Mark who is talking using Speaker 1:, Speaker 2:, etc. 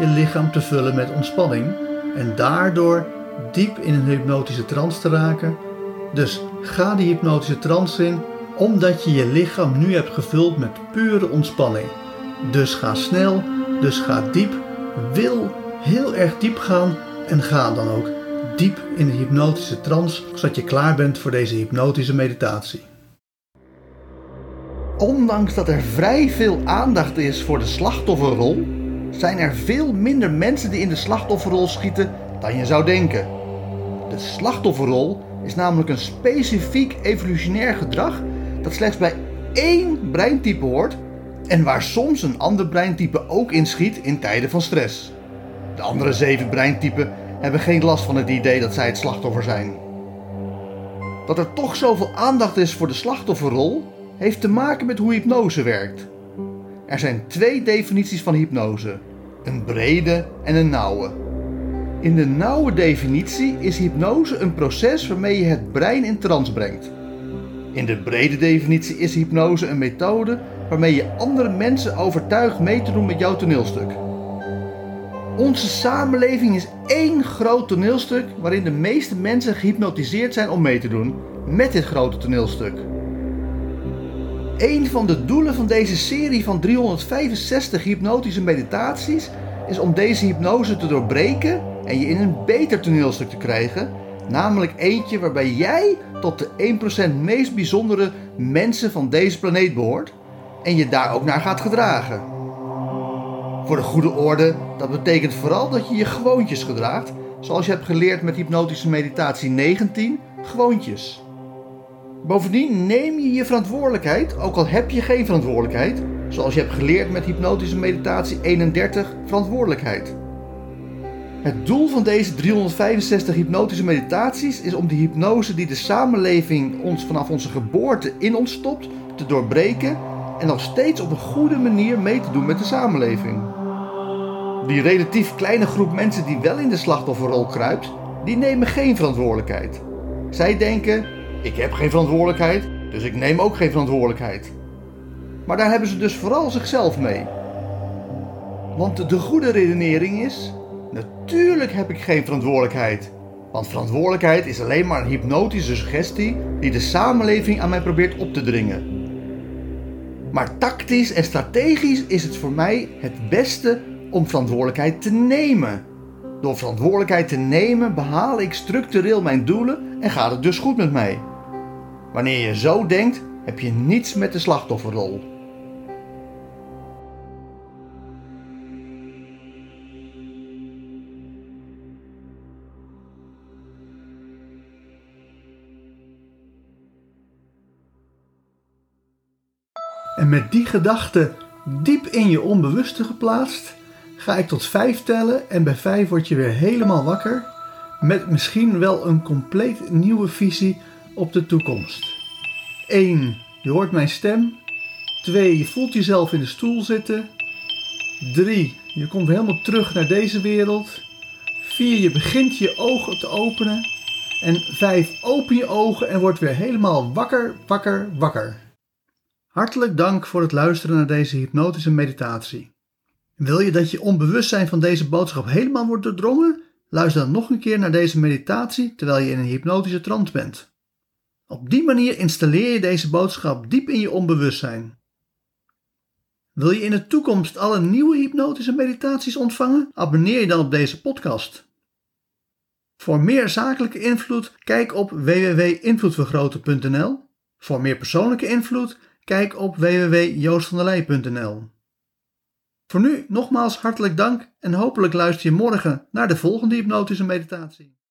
Speaker 1: je lichaam te vullen met ontspanning. En daardoor diep in een hypnotische trance te raken. Dus ga die hypnotische trance in, omdat je je lichaam nu hebt gevuld met pure ontspanning. Dus ga snel, dus ga diep. Wil heel erg diep gaan en ga dan ook diep in de hypnotische trance, zodat je klaar bent voor deze hypnotische meditatie. Ondanks dat er vrij veel aandacht is voor de slachtofferrol, zijn er veel minder mensen die in de slachtofferrol schieten dan je zou denken. De slachtofferrol is namelijk een specifiek evolutionair gedrag dat slechts bij één breintype hoort en waar soms een ander breintype ook inschiet in tijden van stress. De andere zeven breintypen hebben geen last van het idee dat zij het slachtoffer zijn. Dat er toch zoveel aandacht is voor de slachtofferrol heeft te maken met hoe hypnose werkt. Er zijn twee definities van hypnose: een brede en een nauwe. In de nauwe definitie is hypnose een proces waarmee je het brein in trance brengt. In de brede definitie is hypnose een methode waarmee je andere mensen overtuigt mee te doen met jouw toneelstuk. Onze samenleving is één groot toneelstuk waarin de meeste mensen gehypnotiseerd zijn om mee te doen met dit grote toneelstuk. Een van de doelen van deze serie van 365 hypnotische meditaties is om deze hypnose te doorbreken en je in een beter toneelstuk te krijgen, namelijk eentje waarbij jij tot de 1% meest bijzondere mensen van deze planeet behoort en je daar ook naar gaat gedragen. Voor de goede orde, dat betekent vooral dat je je gewoontjes gedraagt, zoals je hebt geleerd met hypnotische meditatie 19, gewoontjes. Bovendien neem je je verantwoordelijkheid, ook al heb je geen verantwoordelijkheid, zoals je hebt geleerd met hypnotische meditatie 31, verantwoordelijkheid. Het doel van deze 365 hypnotische meditaties is om de hypnose die de samenleving ons vanaf onze geboorte in ons stopt, te doorbreken en nog steeds op een goede manier mee te doen met de samenleving. Die relatief kleine groep mensen die wel in de slachtofferrol kruipt, die nemen geen verantwoordelijkheid. Zij denken: ik heb geen verantwoordelijkheid, dus ik neem ook geen verantwoordelijkheid. Maar daar hebben ze dus vooral zichzelf mee. Want de goede redenering is: natuurlijk heb ik geen verantwoordelijkheid. Want verantwoordelijkheid is alleen maar een hypnotische suggestie die de samenleving aan mij probeert op te dringen. Maar tactisch en strategisch is het voor mij het beste om verantwoordelijkheid te nemen. Door verantwoordelijkheid te nemen behaal ik structureel mijn doelen en gaat het dus goed met mij. Wanneer je zo denkt, heb je niets met de slachtofferrol. En met die gedachte diep in je onbewuste geplaatst, ga ik tot vijf tellen en bij vijf word je weer helemaal wakker met misschien wel een compleet nieuwe visie op de toekomst. 1. Je hoort mijn stem. 2. Je voelt jezelf in de stoel zitten. 3. Je komt helemaal terug naar deze wereld. 4. Je begint je ogen te openen. En 5. Open je ogen en word weer helemaal wakker, wakker, wakker. Hartelijk dank voor het luisteren naar deze hypnotische meditatie. Wil je dat je onbewustzijn van deze boodschap helemaal wordt doordrongen? Luister dan nog een keer naar deze meditatie terwijl je in een hypnotische trance bent. Op die manier installeer je deze boodschap diep in je onbewustzijn. Wil je in de toekomst alle nieuwe hypnotische meditaties ontvangen? Abonneer je dan op deze podcast. Voor meer zakelijke invloed, kijk op www.invloedvergroten.nl. Voor meer persoonlijke invloed, kijk op www.joostvandelij.nl. Voor nu nogmaals hartelijk dank en hopelijk luister je morgen naar de volgende hypnotische meditatie.